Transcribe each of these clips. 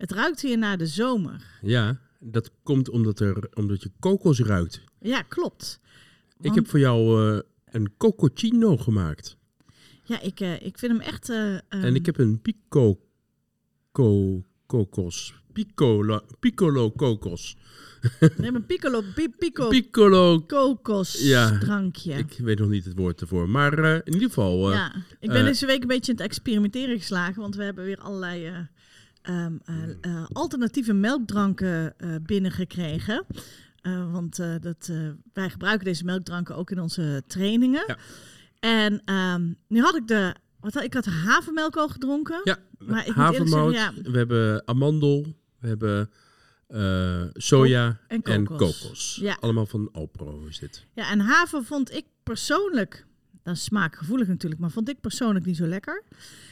Het ruikt hier naar de zomer. Ja, dat komt omdat, er, omdat je kokos ruikt. Ja, klopt. Ik heb voor jou eh, een cococino gemaakt. Ja, ik, eh, ik vind hem echt... eh, en ehm, ik heb een pico co kokos. Piccolo, piccolo kokos. Nee, een piccolo, pi- pico, Piccolo. kokos Ja, drankje. Ik weet nog niet het woord ervoor. Maar in ieder geval. ja, ik ben deze week een beetje in het experimenteren geslagen, want we hebben weer allerlei eh, ehm, eh, eh, alternatieve melkdranken eh, binnengekregen. Want dat, wij gebruiken deze melkdranken ook in onze trainingen. Ja. En ehm, nu had ik de, wat had, ik had havermelk al gedronken. Ja, Maar ik havermout. zeggen, We hebben amandel. We hebben soja en en kokos. kokos. Ja. Allemaal van Alpro is dit. Ja, en haver vond ik persoonlijk, dat is smaakgevoelig natuurlijk, maar vond ik persoonlijk niet zo lekker.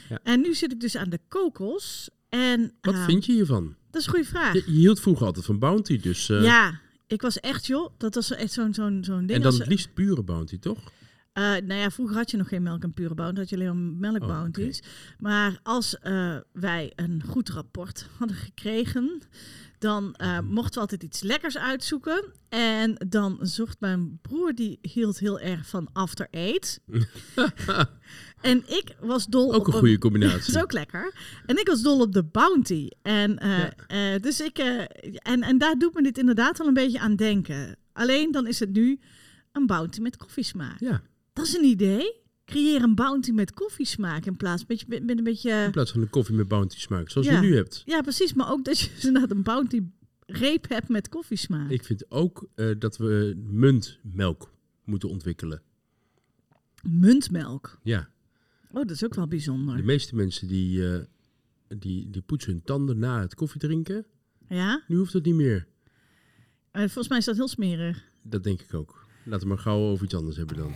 Ja. En nu zit ik dus aan de kokos. En, Wat ehm, vind je hiervan? Dat is een goede vraag. Je, je hield vroeger altijd van Bounty, dus... eh, ja, ik was echt, joh, dat was echt zo'n zo'n zo'n ding. en dan het liefst pure Bounty, toch? Eh, nou ja, vroeger had je nog geen melk en pure bounty, had je alleen maar melk Oh, bounties. Maar als eh, wij een goed rapport hadden gekregen, dan eh, mochten we altijd iets lekkers uitzoeken. En dan zocht mijn broer, die hield heel erg van after eight. en ik was dol Ook op een goede combinatie. dat is ook lekker. En ik was dol op de bounty. En, eh, Ja. eh, dus ik, en, en daar doet me dit inderdaad wel een beetje aan denken. Alleen dan is het nu een bounty met koffiesmaak. Ja, Dat is een idee. Creëer een bounty met koffiesmaak in plaats met, met, met een beetje... in plaats van een koffie met Bounty smaak, zoals Ja. je nu hebt. Ja, precies. Maar ook dat je inderdaad een bounty reep hebt met koffiesmaak. Ik vind ook eh, dat we muntmelk moeten ontwikkelen. Muntmelk. Ja, Oh, dat is ook wel de bijzonder. meeste mensen die, eh, die, die poetsen hun tanden na het koffie drinken. Ja? Nu hoeft het niet meer. Eh, volgens mij is dat heel smerig. Dat denk ik ook. Laten we maar gauw over iets anders hebben dan.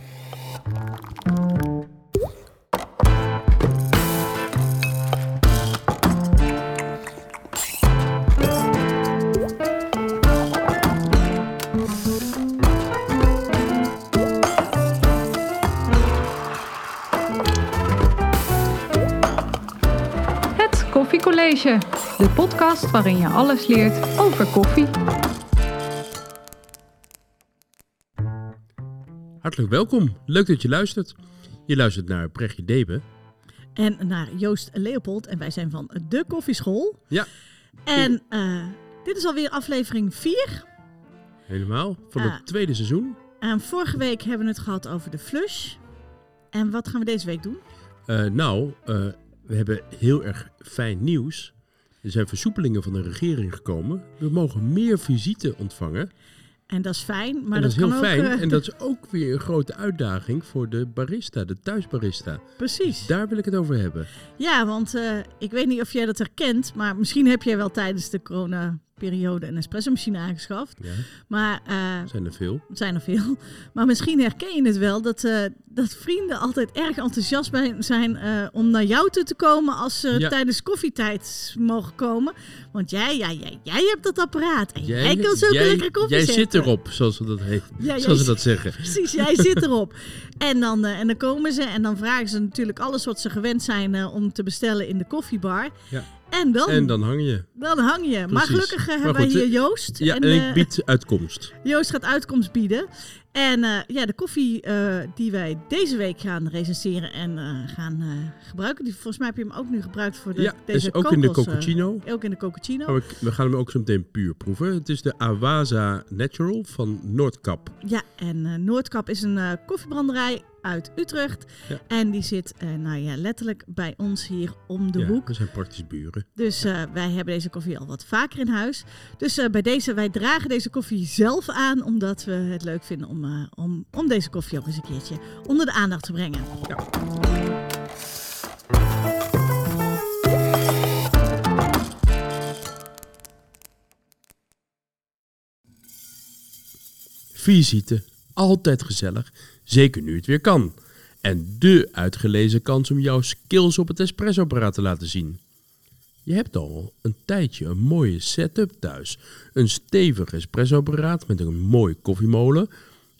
Koffiecollege, de podcast waarin je alles leert over koffie. Hartelijk welkom. Leuk dat je luistert. Je luistert naar Brechtje Debe. En naar Joost Leopold. En wij zijn van de Koffieschool. Ja. En eh, dit is alweer aflevering 4. Helemaal. Van het tweede seizoen. En vorige week hebben we het gehad over de flush. En wat gaan we deze week doen? Eh, nou, eh, we hebben heel erg fijn nieuws. Er zijn versoepelingen van de regering gekomen. We mogen meer visite ontvangen. En dat is fijn. Maar en dat, is heel kan ook, fijn. eh, en dat is ook weer een grote uitdaging voor de barista, de thuisbarista. Precies. Daar wil ik het over hebben. Ja, want eh, ik weet niet of jij dat herkent. Maar misschien heb jij wel tijdens de coronaperiode een espresso-machine aangeschaft. Ja, Maar eh, zijn er veel. Zijn er veel. Maar misschien herken je het wel dat, eh, dat vrienden altijd erg enthousiast bij zijn eh, om naar jou toe te komen als ze Ja. tijdens koffietijd mogen komen. Want jij, jij, jij, jij hebt dat apparaat en jij, Jij, kan zo lekker koffie Jij zetten. zit erop, zoals ze dat, heet, Ja, zoals ze dat zeggen. Precies, jij zit erop. En dan, en dan komen ze en dan vragen ze natuurlijk alles wat ze gewend zijn om te bestellen in de koffiebar. Ja. En dan, En dan hang je. dan hang je. Maar gelukkig eh, Maar hebben wij hier eh, Joost. Ja, en, eh, ik bied uitkomst. Joost gaat uitkomst bieden. En eh, ja, de koffie eh, die wij deze week gaan recenseren en eh, gaan eh, gebruiken. Die, volgens mij heb je hem ook nu gebruikt voor de, ja, deze is ook in de eh, cappuccino. ook in de cappuccino. Maar we, gaan hem ook zo meteen puur proeven. Het is de Awaza Natural van Noordkap. Ja, en eh, Noordkap is een eh, koffiebranderij uit Utrecht. Ja. En die zit, eh, nou ja, letterlijk bij ons hier om de ja, hoek. we zijn praktisch buren. Dus eh, wij hebben deze koffie al wat vaker in huis. Dus eh, bij deze, wij dragen deze koffie zelf aan, omdat we het leuk vinden om, om, om deze koffie ook eens een keertje onder de aandacht te brengen. Visite, altijd gezellig, zeker nu het weer kan. En dé uitgelezen kans om jouw skills op het espressoapparaat te laten zien. Je hebt al een tijdje een mooie setup thuis. Een stevig espressoapparaat met een mooi koffiemolen,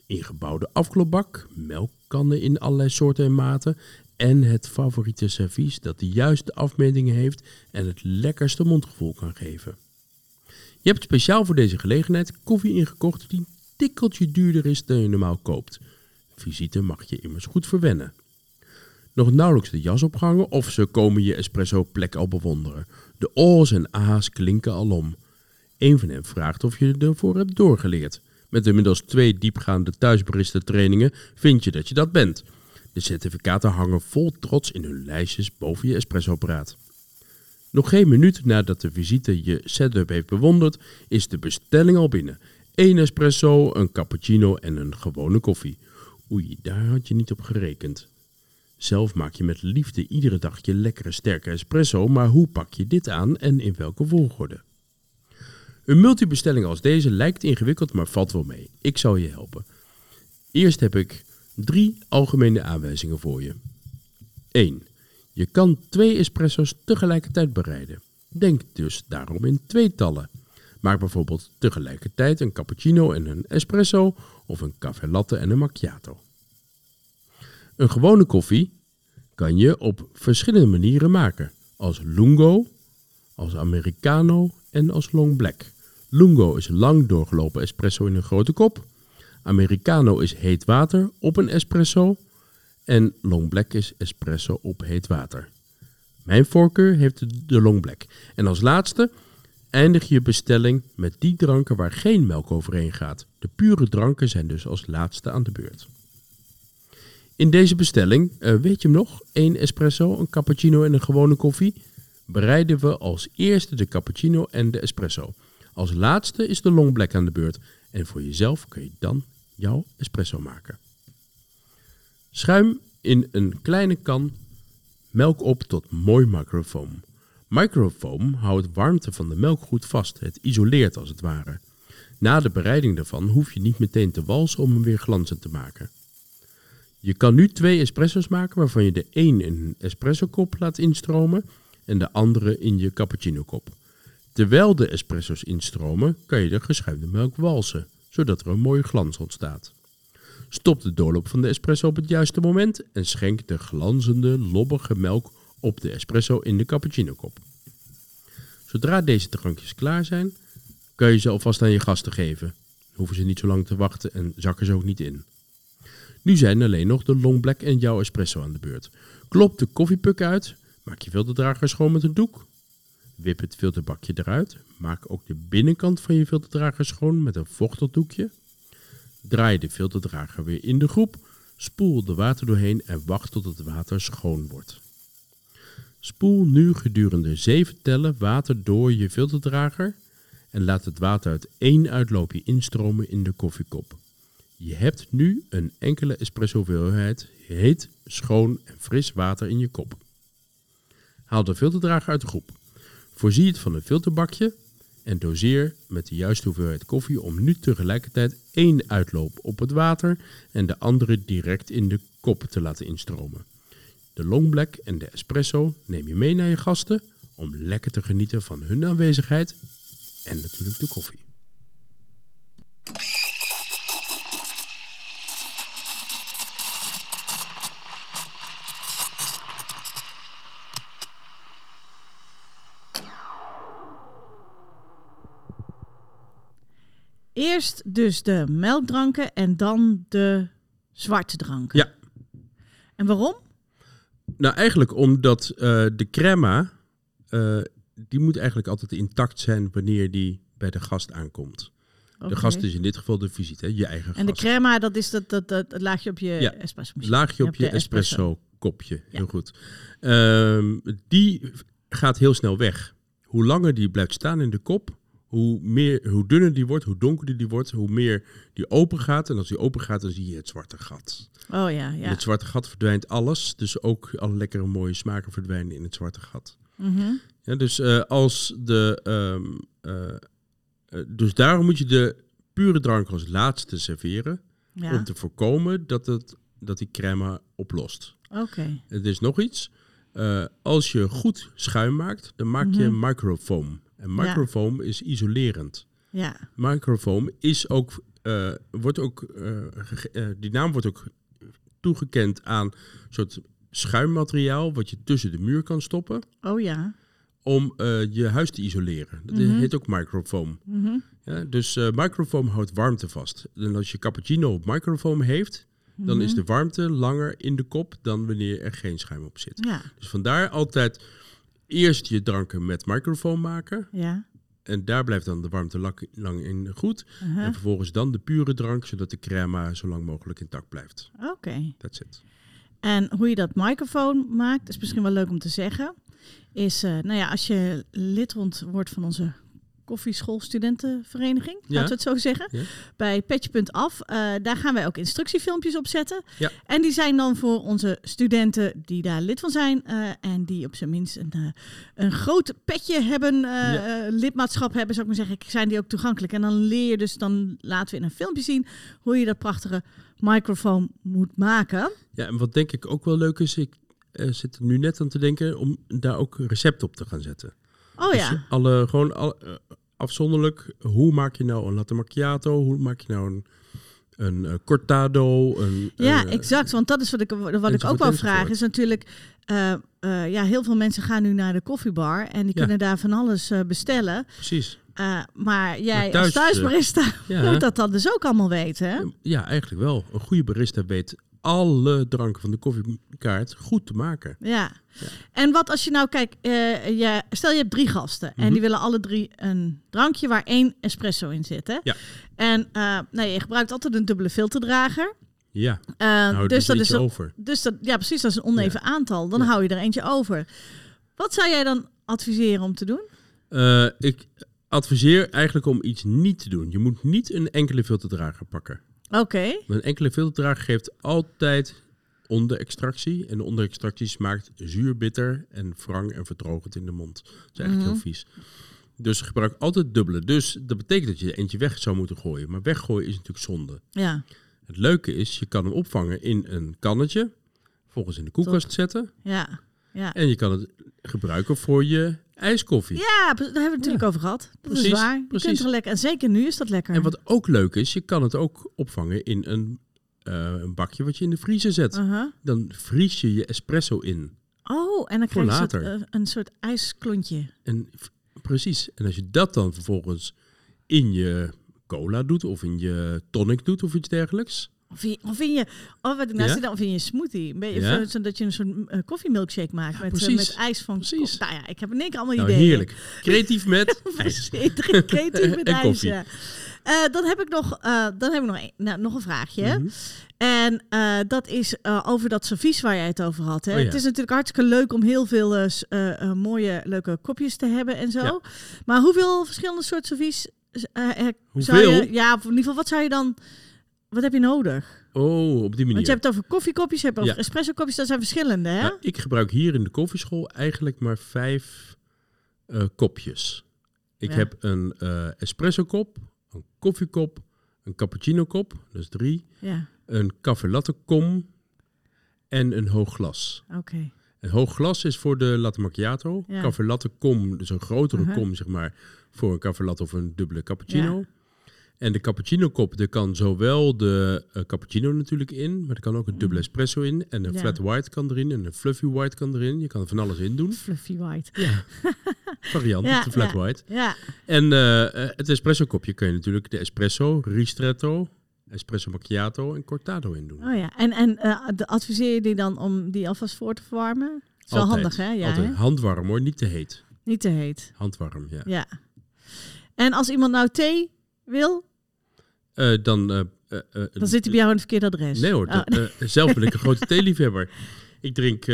ingebouwde afklopbak, melkkannen in allerlei soorten en maten en het favoriete servies dat de juiste afmetingen heeft en het lekkerste mondgevoel kan geven. Je hebt speciaal voor deze gelegenheid koffie ingekocht die een tikkeltje duurder is dan je normaal koopt. Visite mag je immers goed verwennen. Nog nauwelijks de jas opgehangen of ze komen je espresso plek al bewonderen. De O's en A's klinken alom. Een van hen vraagt of je ervoor hebt doorgeleerd. Met inmiddels twee diepgaande thuisbarista trainingen vind je dat je dat bent. De certificaten hangen vol trots in hun lijstjes boven je espressoapparaat. Nog geen minuut nadat de visite je setup heeft bewonderd, is de bestelling al binnen. Eén espresso, een cappuccino en een gewone koffie. Oei, daar had je niet op gerekend. Zelf maak je met liefde iedere dag je lekkere sterke espresso, maar hoe pak je dit aan en in welke volgorde? Een multibestelling als deze lijkt ingewikkeld, maar valt wel mee. Ik zal je helpen. Eerst heb ik drie algemene aanwijzingen voor je. 1. Je kan twee espresso's tegelijkertijd bereiden. Denk dus daarom in tweetallen. Maak bijvoorbeeld tegelijkertijd een cappuccino en een espresso of een café latte en een macchiato. Een gewone koffie kan je op verschillende manieren maken. Als lungo, als americano en als long black. Lungo is lang doorgelopen espresso in een grote kop. Americano is heet water op een espresso. En long black is espresso op heet water. Mijn voorkeur heeft de long black. En als laatste eindig je bestelling met die dranken waar geen melk overheen gaat. De pure dranken zijn dus als laatste aan de beurt. In deze bestelling, uh, weet je hem nog, één espresso, een cappuccino en een gewone koffie, bereiden we als eerste de cappuccino en de espresso. Als laatste is de long black aan de beurt en voor jezelf kun je dan jouw espresso maken. Schuim in een kleine kan melk op tot mooi microfoam. Microfoam houdt warmte van de melk goed vast. Het isoleert als het ware. Na de bereiding daarvan hoef je niet meteen te walsen om hem weer glanzend te maken. Je kan nu twee espresso's maken waarvan je de een in een espresso kop laat instromen en de andere in je cappuccino kop. Terwijl de espresso's instromen, kan je de geschuimde melk walsen, zodat er een mooie glans ontstaat. Stop de doorloop van de espresso op het juiste moment en schenk de glanzende, lobbige melk op de espresso in de cappuccino kop. Zodra deze drankjes klaar zijn, kan je ze alvast aan je gasten geven. Hoeven ze niet zo lang te wachten en zakken ze ook niet in. Nu zijn alleen nog de long black en jouw espresso aan de beurt. Klop de koffiepuk uit, maak je filterdrager schoon met een doek. Wip het filterbakje eruit. Maak ook de binnenkant van je filterdrager schoon met een vochtig doekje. Draai de filterdrager weer in de groep. Spoel de water doorheen en wacht tot het water schoon wordt. Spoel nu gedurende 7 tellen water door je filterdrager en laat het water uit één uitloopje instromen in de koffiekop. Je hebt nu een enkele espresso hoeveelheid heet, schoon en fris water in je kop. Haal de filterdrager uit de groep. Voorzie het van een filterbakje en doseer met de juiste hoeveelheid koffie om nu tegelijkertijd één uitloop op het water en de andere direct in de kop te laten instromen. De long black en de espresso neem je mee naar je gasten om lekker te genieten van hun aanwezigheid en natuurlijk de koffie. Eerst dus de melkdranken en dan de zwarte dranken. Ja. En waarom? Nou, eigenlijk omdat uh, de crema, uh, die moet eigenlijk altijd intact zijn wanneer die bij de gast aankomt. Okay. De gast is in dit geval de visite, hè, je eigen en gast. de crema, dat is dat, dat, dat, laagje op je ja. espresso Laagje op je, je espresso, espresso kopje, ja. heel goed. Um, die gaat heel snel weg. Hoe langer die blijft staan in de kop, hoe, meer, hoe dunner die wordt, hoe donkerder die wordt, hoe meer die open gaat. En als die open gaat, dan zie je het zwarte gat. Oh ja, ja. In het zwarte gat verdwijnt alles. Dus ook alle lekkere mooie smaken verdwijnen in het zwarte gat. Mm -hmm. ja, dus uh, als de. Um, uh, uh, dus daarom moet je de pure drank als laatste serveren. Ja. Om te voorkomen dat, het, dat die crème oplost. Oké. Okay. Er is nog iets. Uh, als je goed schuim maakt, dan maak je Mhm. microfoam. En microfoam is isolerend. Ja. Microfoam is ook, uh, wordt ook, uh, die naam wordt ook toegekend aan een soort schuimmateriaal wat je tussen de muur kan stoppen Oh ja. om eh, je huis te isoleren. Dat Mhm. heet ook microfoam. Mhm. Ja, dus eh microfoam houdt warmte vast. En als je cappuccino op microfoam heeft, dan is Mhm. de warmte langer in de kop dan wanneer er geen schuim op zit. Ja, Dus vandaar altijd eerst je dranken met microfoam maken. ja. En daar blijft dan de warmte lang, lang in goed. Uh-huh. En vervolgens dan de pure drank, zodat de crema zo lang mogelijk intact blijft. Oké. That's it. En hoe je dat microfoon maakt, is misschien wel leuk om te zeggen. Is, eh, nou ja, als je lid wordt van onze koffieschoolstudentenvereniging, Ja. laten we het zo zeggen. Ja. Bij Petje.af, eh daar gaan wij ook instructiefilmpjes op zetten. Ja. En die zijn dan voor onze studenten die daar lid van zijn. eh, en die op zijn minst een, eh, een groot petje hebben, lidmaatschap hebben, zou ik maar zeggen. Zijn die ook toegankelijk. En dan leer je dus, dan laten we in een filmpje zien hoe je dat prachtige microfoon moet maken. Ja, en wat denk ik ook wel leuk is, ik zit er nu net aan te denken om daar ook recepten op te gaan zetten. Oh Dus ja. alle, gewoon al, eh, afzonderlijk, hoe maak je nou een latte macchiato? Hoe maak je nou een, een eh, cortado? Een, Ja, eh, exact. Want dat is wat ik, wat ik ook wel vraag. Is natuurlijk, ja, heel veel mensen gaan nu naar de koffiebar en die Ja. kunnen daar van alles bestellen. Precies. Maar jij Maar thuis, als thuisbarista Ja, moet dat dan dus ook allemaal weten, hè? ja, eigenlijk wel. Een goede barista weet alle dranken van de koffiekaart goed te maken. Ja. En wat als je nou kijkt, eh, je, stel je hebt drie gasten en Mhm. die willen alle drie een drankje waar één espresso in zit, hè? Ja. En nou, je gebruikt altijd een dubbele filterdrager. Ja, hou dus dat is een- over. Dus dat, ja, precies, dat is een oneven aantal. Dan Ja. hou je er eentje over. Wat zou jij dan adviseren om te doen? Ik adviseer eigenlijk om iets niet te doen. Je moet niet een enkele filterdrager pakken. Oké. Een enkele filterdrager geeft altijd onderextractie. En de onderextractie smaakt zuur, bitter en wrang en verdrogend in de mond. Dat is eigenlijk Mhm. heel vies. Dus gebruik altijd dubbele. Dus dat betekent dat je er eentje weg zou moeten gooien. Maar weggooien is natuurlijk zonde. Ja. Het leuke is, je kan hem opvangen in een kannetje. Volgens in de koelkast zetten. Ja. Ja. En je kan het gebruiken voor je ijskoffie. Ja, daar hebben we het natuurlijk over gehad. Dat is waar. Je precies. kunt er lekker. En zeker nu is dat lekker. En wat ook leuk is, je kan het ook opvangen in een, eh, een bakje wat je in de vriezer zet. Uh-huh. Dan vries je je espresso in. Oh, en dan Voor krijg je een soort, eh, een soort ijsklontje. En precies. En als je dat dan vervolgens in je cola doet, of in je tonic doet, of iets dergelijks. Of in, of in je, wat ik nou Ja? of in je smoothie. Ja. zo- zodat je een soort uh, koffiemilkshake maakt met, eh, met ijs van. Precies. Nou ja, ik heb in één keer allemaal Nou, ideeën. heerlijk. Creatief met ijs. Creatief met En ijs, ja. Eh, dan heb ik nog, dan heb ik nog, een, nou, nog een vraagje. Mhm. En dat is over dat servies waar jij het over had. Hè? Oh ja. Het is natuurlijk hartstikke leuk om heel veel mooie, leuke kopjes te hebben en zo. Ja. Maar hoeveel verschillende soorten servies zou je... Ja, in ieder geval, wat zou je dan... Wat heb je nodig? Oh, op die manier. Want je hebt het over koffiekopjes, je hebt over Ja. espresso kopjes. Dat zijn verschillende, hè? Ik gebruik hier in de koffieschool eigenlijk maar vijf eh, kopjes. Ik Ja. heb een eh, espresso kop, een koffiekop, een cappuccino kop, is drie. Ja, Een café latte kom en een hoog glas. oké. Een hoog glas is voor de latte macchiato. Ja. Café latte kom, dus een grotere Uh-huh. kom zeg maar, voor een café latte of een dubbele cappuccino. En de cappuccino kop, er kan zowel de eh, cappuccino natuurlijk in, maar er kan ook een dubbele espresso in. En een. Ja. flat white kan erin en een fluffy white kan erin. Je kan er van alles in doen. Fluffy white. Ja, variant, Ja, de flat ja. white. Ja, En eh, eh, het espresso kopje kun je natuurlijk de espresso, ristretto, espresso macchiato en cortado in doen. oh ja. En, en adviseer je die dan om die alvast voor te verwarmen? Dat is wel handig, hè? Ja, Altijd handwarm hoor, niet te heet. Niet te heet. Handwarm, ja. Ja. En als iemand nou thee wil, Eh, dan, eh, dan zit hij bij jou in het verkeerde adres. Nee hoor, Oh, dat, zelf ben ik een grote theeliefhebber. Ik drink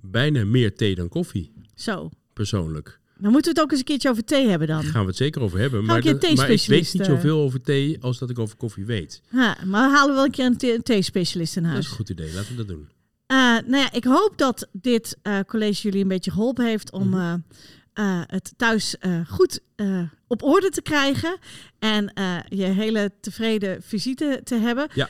bijna meer thee dan koffie, Zo. persoonlijk. Dan moeten we het ook eens een keertje over thee hebben dan. Daar gaan we het zeker over hebben. Maar, dat- maar ik weet niet zoveel over thee als dat ik over koffie weet. Ha, maar we halen wel een keer een thee- een thee-specialist in Dat huis. is een goed idee, laten we dat doen. Nou ja, ik hoop dat dit college jullie een beetje geholpen heeft om Mhm. Eh, het thuis eh, goed eh, op orde te krijgen. En je hele tevreden visite te hebben. Ja.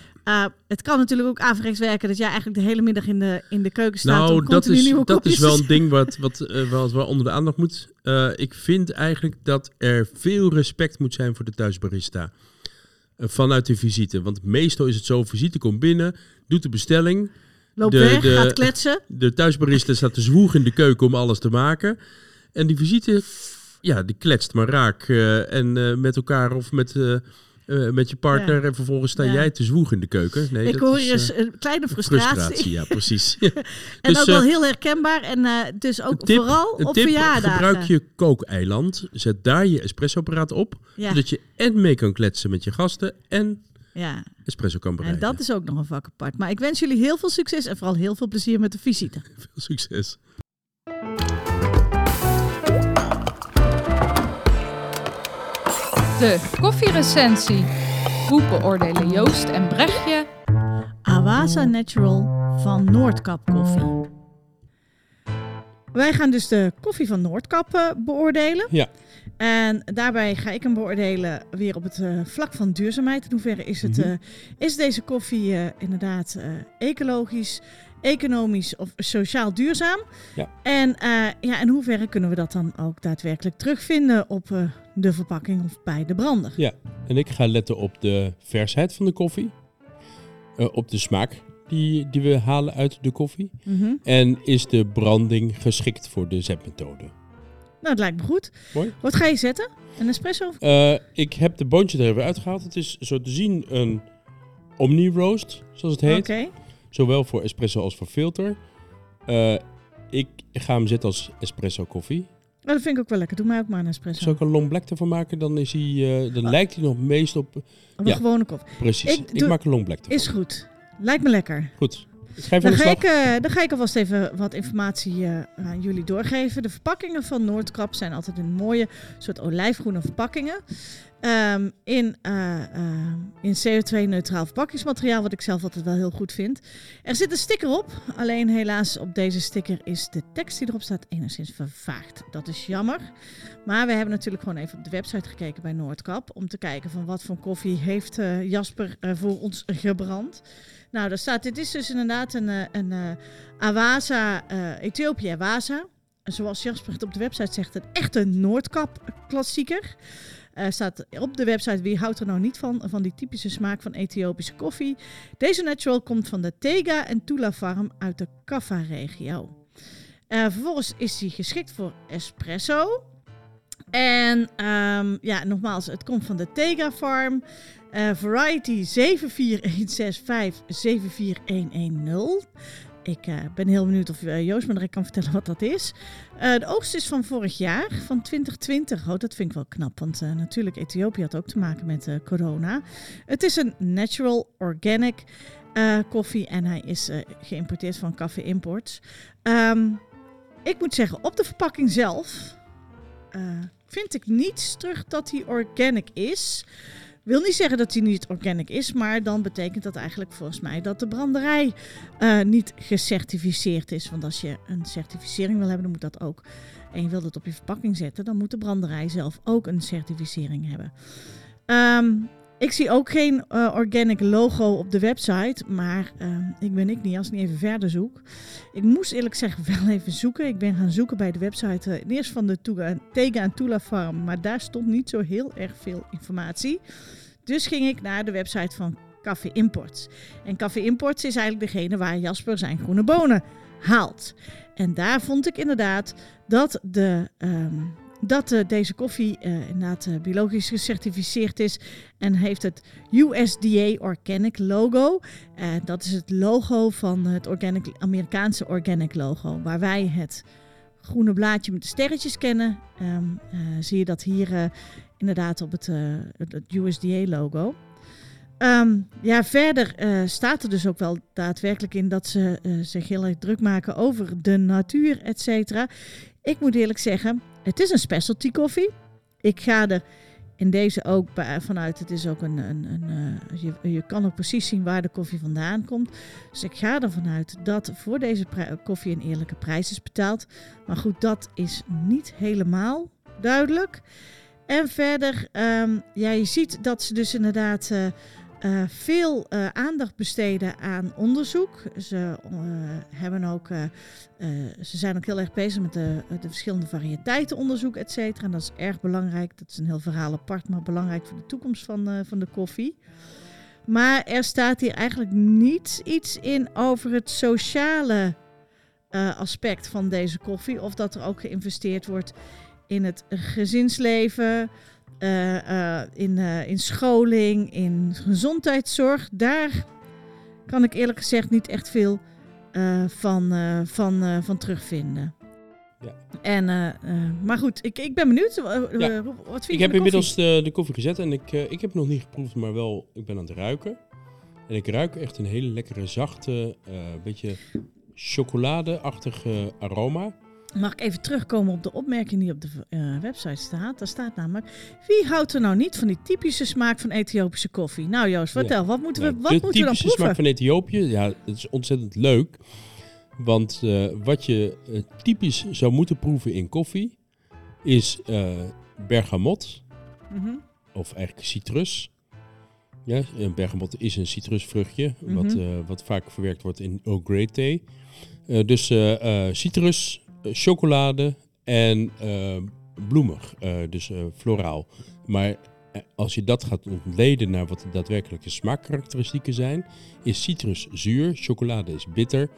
Het kan natuurlijk ook averechts werken dat jij eigenlijk de hele middag in de, in de keuken staat. om Nou, dat is, dat is wel een ding wat, wat, wat wel onder de aandacht moet. Ik vind eigenlijk dat er veel respect moet zijn voor de thuisbarista. Vanuit de visite. Want meestal is het zo, visite komt binnen, doet de bestelling. Loopt De- weg, de- gaat kletsen. De thuisbarista staat te zwoegen in de keuken om alles te maken. En die visite, ja, die kletst maar raak. eh, en eh, met elkaar of met, eh, met je partner. En vervolgens sta Ja. jij te zwoegen in de keuken. Nee, ik dat hoor is, eh, een kleine frustratie. frustratie. Ja, precies. En Dus, ook wel heel herkenbaar. En dus ook tip- vooral op tip, verjaardagen. gebruik je kookeiland. Zet daar je espressoapparaat op. Ja, Zodat je en mee kan kletsen met je gasten en ja. espresso kan En bereiden. dat is ook nog een vak apart. Maar ik wens jullie heel veel succes en vooral heel veel plezier met de visite. Veel succes. De koffierecensie. Hoe beoordelen Joost en Brechtje Awasa Natural van Noordkap Koffie. Wij gaan dus de koffie van Noordkap eh, beoordelen. Ja. En daarbij ga ik hem beoordelen weer op het eh, vlak van duurzaamheid. In hoeverre is, het, Mhm. eh, is deze koffie eh, inderdaad eh, ecologisch, economisch of sociaal duurzaam? Ja. En eh, ja, in hoeverre kunnen we dat dan ook daadwerkelijk terugvinden op eh, de verpakking of bij de brander? Ja, en ik ga letten op de versheid van de koffie. Eh, op de smaak die, die we halen uit de koffie. Mhm. En is de branding geschikt voor de zetmethode? Nou, het lijkt me goed. Mooi. Wat ga je zetten? Een espresso? of- ik heb de boontje er even uitgehaald. Het is zo te zien een omni-roast, zoals het heet. Oké. Zowel voor espresso als voor filter. Eh, ik ga hem zetten als espresso koffie. Nou, dat vind ik ook wel lekker. Doe mij ook maar een espresso. Zal ik een long black ervan maken? Dan, is hij, eh, dan Ah. lijkt hij nog meest op... Een ja. gewone koffie. Precies, Ik maak een long black ervan. Is goed. Lijkt me lekker. Goed. Dan ga, ik, eh, dan ga ik alvast even wat informatie aan jullie doorgeven. De verpakkingen van Noordkrap zijn altijd in mooie soort olijfgroene verpakkingen. Ehm, in eh, eh, in CO2-neutraal verpakkingsmateriaal, wat ik zelf altijd wel heel goed vind. Er zit een sticker op, alleen helaas op deze sticker is de tekst die erop staat enigszins vervaagd. Dat is jammer. Maar we hebben natuurlijk gewoon even op de website gekeken bij Noordkap om te kijken van wat voor koffie heeft eh, Jasper eh, voor ons gebrand. Nou, daar staat, dit is dus inderdaad een, een Awasa, Ethiopië Awasa. Zoals Jasper het op de website zegt, een echte Noordkap klassieker. Eh, staat op de website, wie houdt er nou niet van, van die typische smaak van Ethiopische koffie. Deze natural komt van de Tega en Tula Farm uit de Kaffa-regio. Eh, vervolgens is die geschikt voor espresso. En ehm, ja, nogmaals, het komt van de Tega Farm. Eh, variety 74165-74110. Ik eh, ben heel benieuwd of eh, Joost me direct kan vertellen wat dat is. Eh, de oogst is van vorig jaar, van 2020. Oh, dat vind ik wel knap, want natuurlijk Ethiopië had ook te maken met corona. Het is een natural organic koffie en hij is geïmporteerd van Café Imports. Ehm, ik moet zeggen, op de verpakking zelf vind ik niets terug dat hij organic is. Wil niet zeggen dat hij niet organic is, maar dan betekent dat eigenlijk volgens mij dat de branderij eh, niet gecertificeerd is. Want als je een certificering wil hebben, dan moet dat ook. En je wilt het op je verpakking zetten, dan moet de branderij zelf ook een certificering hebben. Ehm, ik zie ook geen eh, organic logo op de website, maar ehm, ik ben ik niet als ik niet even verder zoek. Ik moest eerlijk zeggen wel even zoeken. Ik ben gaan zoeken bij de website eh, eerst van de Tega en Tula Farm, maar daar stond niet zo heel erg veel informatie. Dus ging ik naar de website van Café Imports. En Café Imports is eigenlijk degene waar Jasper zijn groene bonen haalt. En daar vond ik inderdaad dat, de, ehm, dat eh, deze koffie eh, inderdaad eh, biologisch gecertificeerd is en heeft het USDA Organic logo. Dat is het logo van het organic, Amerikaanse Organic logo, waar wij het groene blaadje met de sterretjes kennen. Ehm, eh, zie je dat hier inderdaad op het, het- USDA logo. Ehm, ja, verder staat er dus ook wel daadwerkelijk in dat ze zich heel erg druk maken over de natuur, et cetera. Ik moet eerlijk zeggen, het is een specialty koffie. Ik ga er in deze ook vanuit, het is ook een, een, een eh, je, je kan ook precies zien waar de koffie vandaan komt. Dus ik ga ervan uit dat voor deze koffie een eerlijke prijs is betaald. Maar goed, dat is niet helemaal duidelijk. En verder, ehm, ja, je ziet dat ze dus inderdaad eh, eh, veel eh, aandacht besteden aan onderzoek. Ze, eh, hebben ook, ze zijn ook heel erg bezig met de, de verschillende variëteitenonderzoek, et cetera. En dat is erg belangrijk. Dat is een heel verhaal apart, maar belangrijk voor de toekomst van, van de koffie. Maar er staat hier eigenlijk niet iets in over het sociale aspect van deze koffie. Of dat er ook geïnvesteerd wordt in het gezinsleven, eh, eh, in, eh, in scholing, in gezondheidszorg. Daar kan ik eerlijk gezegd niet echt veel van, van, van terugvinden. Ja. En, maar goed, ik, ik ben benieuwd. Ja. Wat vind Ik heb de inmiddels de, de koffie gezet en ik, ik heb nog niet geproefd, maar wel, ik ben aan het ruiken. En ik ruik echt een hele lekkere, zachte, beetje chocoladeachtige aroma. Mag ik even terugkomen op de opmerking die op de eh, website staat? Daar staat namelijk, wie houdt er nou niet van die typische smaak van Ethiopische koffie? Nou Joost, vertel, wat moeten we, Nou, wat de moeten we dan typische proeven? smaak van Ethiopië, ja, het is ontzettend leuk. Want eh, wat je eh, typisch zou moeten proeven in koffie is bergamot, Mhm. of eigenlijk citrus. Ja, een bergamot is een citrusvruchtje, wat, Mhm. wat vaak verwerkt wordt in Earl Grey thee. Dus citrus, chocolade en eh, bloemig, eh, dus eh, floraal. Maar eh, als je dat gaat ontleden naar wat de daadwerkelijke smaakkarakteristieken zijn, is citrus zuur, chocolade is bitter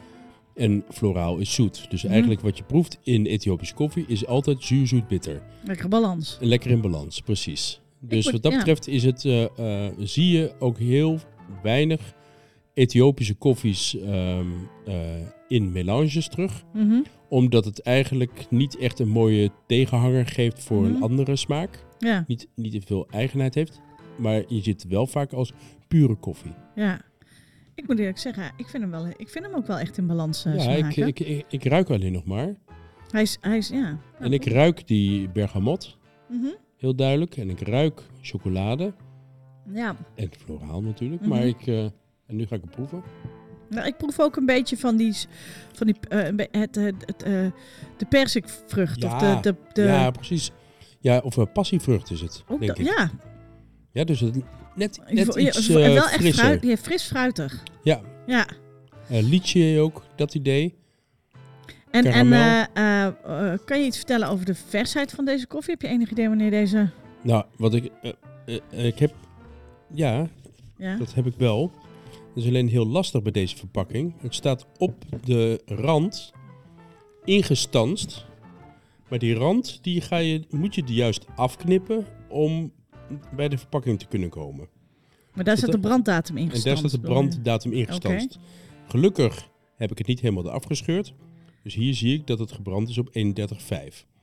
en floraal is zoet. Dus Mhm. eigenlijk wat je proeft in Ethiopische koffie is altijd zuur, zoet, bitter. Lekkere balans. Lekker in balans, precies. Dus wat dat betreft is het, eh, eh, zie je ook heel weinig Ethiopische koffies ehm, eh, in melanges terug. Mhm. Omdat het eigenlijk niet echt een mooie tegenhanger geeft voor Mhm. een andere smaak. Ja, Niet, niet te veel eigenheid heeft. Maar je het wel vaak als pure koffie. ja. Ik moet eerlijk zeggen, ik vind hem, wel, ik vind hem ook wel echt in balans eh, ja, ik, ik, ik ruik alleen nog maar. Hij is, hij is, ja. En ik ruik die bergamot, Mhm. heel duidelijk. En ik ruik chocolade. Ja, En floraal natuurlijk. Mhm. Maar ik... eh, en nu ga ik het proeven. Nou, ik proef ook een beetje van die, van die eh, be- het, eh, het, eh, de persikvrucht. Ja, of de, de, de, Ja, precies. Ja, of een passievrucht is het, ook denk ik. ja, Ja, dus het, net, net iets eh, wel echt frisser. fruit, ja, fris fruitig. Ja, Ja. eh liedje ook, dat idee. En, en eh, eh, eh, kan je iets vertellen over de versheid van deze koffie? Heb je enig idee wanneer deze... Nou, wat ik... eh, eh, ik heb... Ja, Ja, dat heb ik wel. Dat is alleen heel lastig bij deze verpakking. Het staat op de rand ingestanst. Maar die rand, die ga je, moet je die juist afknippen om bij de verpakking te kunnen komen. maar daar staat de branddatum in En daar staat de branddatum ingestanst. Gelukkig heb ik het niet helemaal eraf gescheurd. Dus hier zie ik dat het gebrand is op 31,5.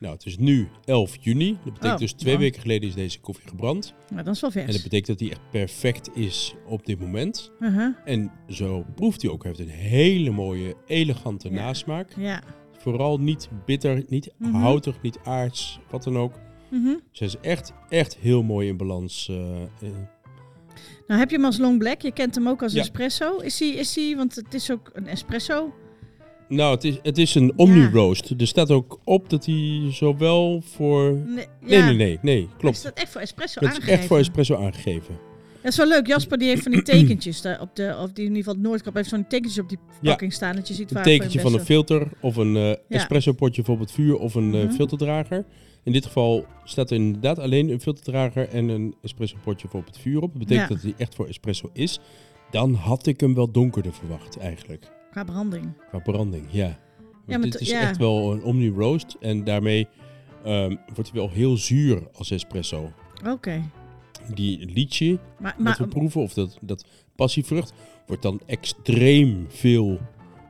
Nou, het is nu 11 juni. Dat betekent Oh, dus twee weken geleden is deze koffie gebrand. Maar dat is wel vers. En dat betekent dat die echt perfect is op dit moment. Uh-huh. En zo proeft hij ook. Hij heeft een hele mooie, elegante Ja. nasmaak. Ja. Vooral niet bitter, niet Mhm. houtig, niet aards, wat dan ook. Mhm. Dus hij is echt, echt heel mooi in balans. eh, eh. Nou heb je hem als long black. Je kent hem ook als Ja. espresso. Is hij, is hij, want het is ook een espresso. Nou, het is, het is een omni-roast. Er staat ook op dat hij zowel voor... Nee, Nee, ja. nee, nee, nee, Is klopt. dat echt voor espresso Het is aangegeven? echt voor espresso aangegeven. Dat is wel leuk. Jasper die heeft van die tekentjes daar op de, of die in ieder geval het Noordkap heeft zo'n tekentjes op die verpakking staan. Dat je ziet Een waar tekentje van een filter of een eh, Ja. espresso potje voor op het vuur of een Mhm. filterdrager. In dit geval staat er inderdaad alleen een filterdrager en een espresso potje voor op het vuur op. Dat betekent Ja. dat hij echt voor espresso is. Dan had ik hem wel donkerder verwacht eigenlijk. Qua branding. Qua branding, ja. Ja, maar dit is ja. echt wel een omni-roast en daarmee ehm, wordt hij wel heel zuur als espresso. Oké. Die liedje Maar, we proeven, of dat, dat passievrucht, wordt dan extreem veel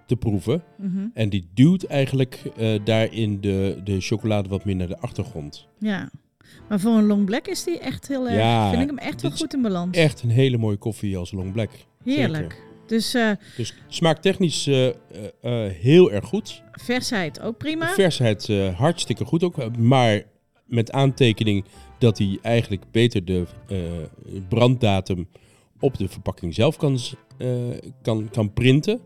te proeven. mhm. En die duwt eigenlijk eh, daarin de, de chocolade wat meer naar de achtergrond. ja. Maar voor een long black is die echt heel erg. Ja, vind ik hem echt wel goed in balans. Echt een hele mooie koffie als Long Black. Heerlijk. Dus eh, Dus smaaktechnisch eh eh, heel erg goed. versheid ook prima. Versheid hartstikke goed ook. Maar met aantekening dat hij eigenlijk beter de branddatum op de verpakking zelf kan, kan, kan printen.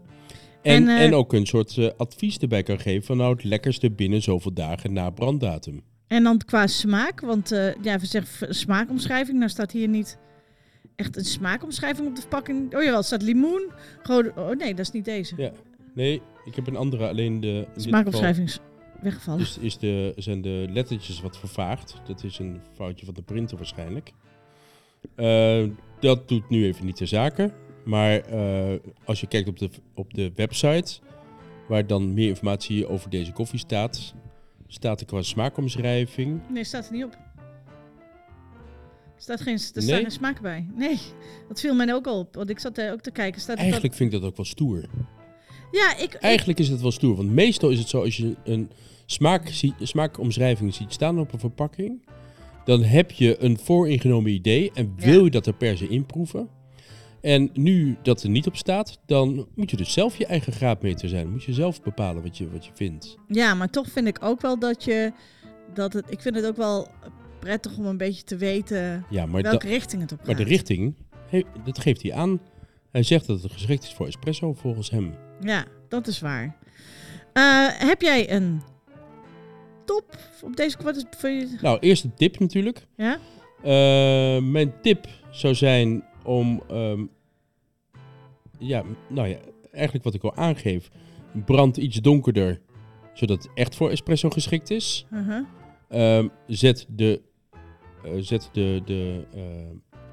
En, En, en, ook een soort advies erbij kan geven van nou het lekkerste binnen zoveel dagen na branddatum. En dan qua smaak, want ja, we zeggen smaakomschrijving. Nou staat hier niet echt een smaakomschrijving op de verpakking. Oh jawel, er staat limoen. Rode, oh nee, dat is niet deze. Ja. Nee, ik heb een andere, alleen de... in dit geval Smaakomschrijving is weggevallen. Is, is de, zijn de lettertjes wat vervaagd. Dat is een foutje van de printer waarschijnlijk. Eh, dat doet nu even niet de zaken. Maar eh, als je kijkt op de, op de website, waar dan meer informatie over deze koffie staat, staat er qua smaakomschrijving. Nee, staat er niet op. Er staat geen, er Nee? staan geen smaak bij. Nee, dat viel mij ook al op. Want ik zat er ook te kijken. Staat dat- Eigenlijk vind ik dat ook wel stoer. Ja, ik, ik- Eigenlijk is het wel stoer. Want meestal is het zo, als je een smaak smaakomschrijving ziet staan op een verpakking, dan heb je een vooringenomen idee en Ja. wil je dat er per se inproeven. En nu dat er niet op staat, dan moet je dus zelf je eigen graadmeter zijn. Dan moet je zelf bepalen wat je, wat je vindt. ja, maar toch vind ik ook wel dat je... Dat het, ik vind het ook wel prettig om een beetje te weten Ja, maar, welke richting het op gaat. maar de richting, he- dat geeft hij aan. Hij zegt dat het geschikt is voor espresso volgens hem. Ja, dat is waar. Eh, heb jij een top op deze... Je... Nou, eerst een tip natuurlijk. Ja? Eh, mijn tip zou zijn om, ehm, ja, nou ja, eigenlijk wat ik al aangeef, brand iets donkerder, zodat het echt voor espresso geschikt is. Uh-huh. Ehm, zet de, zet de, de eh,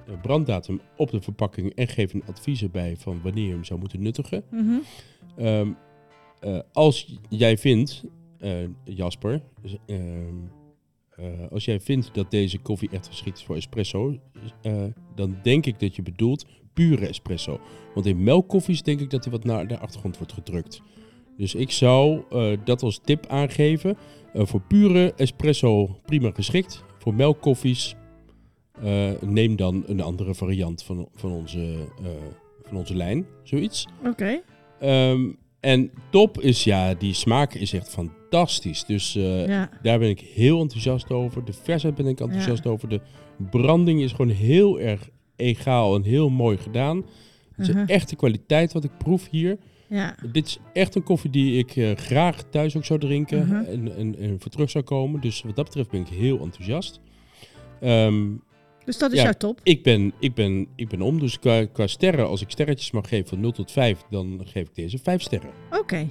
de branddatum op de verpakking en geef een advies erbij van wanneer je hem zou moeten nuttigen. Mhm. Ehm, eh, als jij vindt, eh, Jasper, ehm, eh, als jij vindt dat deze koffie echt geschikt is voor espresso, eh, dan denk ik dat je bedoelt pure espresso. Want in melkkoffies denk ik dat die wat naar de achtergrond wordt gedrukt. Dus ik zou eh, dat als tip aangeven. Eh, voor pure espresso prima geschikt. Voor melkkoffies eh, neem dan een andere variant van, van, onze, eh, van onze lijn. Zoiets. Oké. Ehm, en top is, ja, die smaak is echt fantastisch. Dus eh, Ja. daar ben ik heel enthousiast over. De versheid ben ik enthousiast over. De branding is gewoon heel erg egaal en heel mooi gedaan. Het is een echte kwaliteit wat ik proef hier. Ja. Dit is echt een koffie die ik eh, graag thuis ook zou drinken Mhm. en, en, en voor terug zou komen. Dus wat dat betreft ben ik heel enthousiast. Ehm, Dus dat is Ja. jouw top. ik, ben, ik, ben, ik ben om, dus qua, qua sterren, als ik sterretjes mag geven van 0 tot 5, dan geef ik deze 5 sterren. Oké.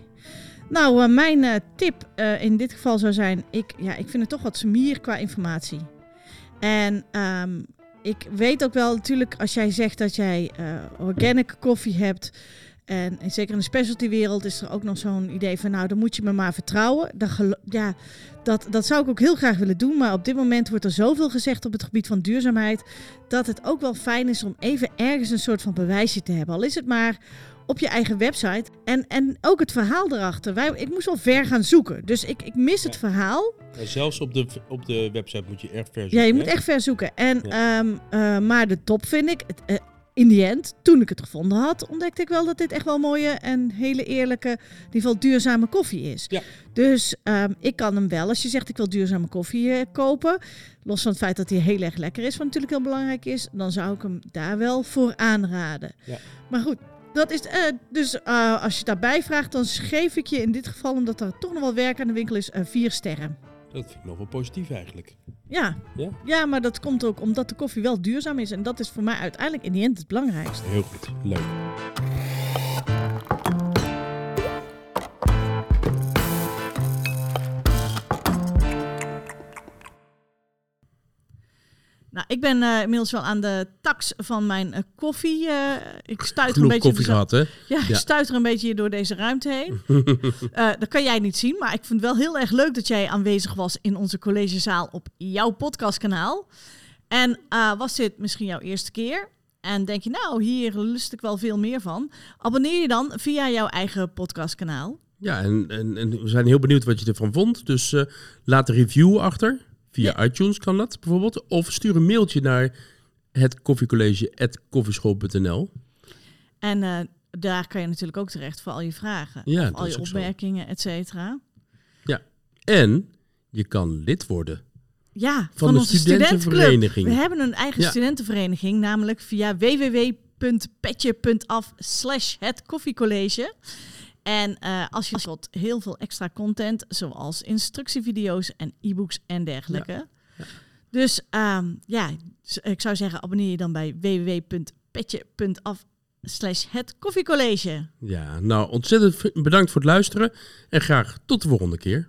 Nou, eh, mijn eh, tip in dit geval zou zijn: ik, ja, ik vind het toch wat semier qua informatie. En ehm, ik weet ook wel, natuurlijk, als jij zegt dat jij organic koffie hebt. En zeker in de specialty-wereld is er ook nog zo'n idee van: nou, dan moet je me maar vertrouwen. Dat, ja, dat, dat zou ik ook heel graag willen doen. Maar op dit moment wordt er zoveel gezegd op het gebied van duurzaamheid. dat het ook wel fijn is om even ergens een soort van bewijsje te hebben. Al is het maar op je eigen website. En, en ook het verhaal erachter. Wij, ik moest wel ver gaan zoeken. Dus ik, ik mis het verhaal. Ja, zelfs op de, op de website moet je echt ver zoeken, Ja, je moet hè? echt ver zoeken. En, ehm, eh, maar de top vind ik, het, eh, in die end, toen ik het gevonden had, ontdekte ik wel dat dit echt wel mooie en hele eerlijke, in ieder geval duurzame koffie is. Ja. Dus ehm, ik kan hem wel, als je zegt ik wil duurzame koffie eh, kopen, los van het feit dat hij heel erg lekker is, wat natuurlijk heel belangrijk is, dan zou ik hem daar wel voor aanraden. Ja. Maar goed. Dat is, eh, dus eh, als je daarbij vraagt, dan geef ik je in dit geval, omdat er toch nog wel werk aan de winkel is, vier sterren. Dat vind ik nog wel positief eigenlijk. Ja. Ja? ja, maar dat komt ook omdat de koffie wel duurzaam is. En dat is voor mij uiteindelijk in die end het belangrijkste. Heel goed, leuk. Nou, ik ben eh, inmiddels wel aan de tax van mijn eh, koffie. eh, ik Genoeg een beetje koffie zo- gehad, hè? Ja, ik stuiter een beetje hier door deze ruimte heen. Dat kan jij niet zien, maar ik vind het wel heel erg leuk dat jij aanwezig was in onze collegezaal op jouw podcastkanaal. En was dit misschien jouw eerste keer? En denk je, nou, hier lust ik wel veel meer van. Abonneer je dan via jouw eigen podcastkanaal. Ja, en, en, en we zijn heel benieuwd wat je ervan vond. Dus laat een review achter. Via iTunes kan dat bijvoorbeeld. Of stuur een mailtje naar het koffiecollege.koffieschool.nl. En eh, daar kan je natuurlijk ook terecht voor al je vragen. Ja, of al je opmerkingen, et cetera. En je kan lid worden. Ja, Van van, de onze studentenvereniging. We hebben een eigen Ja. studentenvereniging, namelijk via www.petje.af slash het koffiecollege. En eh, als je tot heel veel extra content, zoals instructievideo's en e-books en dergelijke. Dus ehm, ja, ik zou zeggen, abonneer je dan bij www.petje.af slash het koffiecollege. Ja, nou ontzettend bedankt voor het luisteren. En graag tot de volgende keer.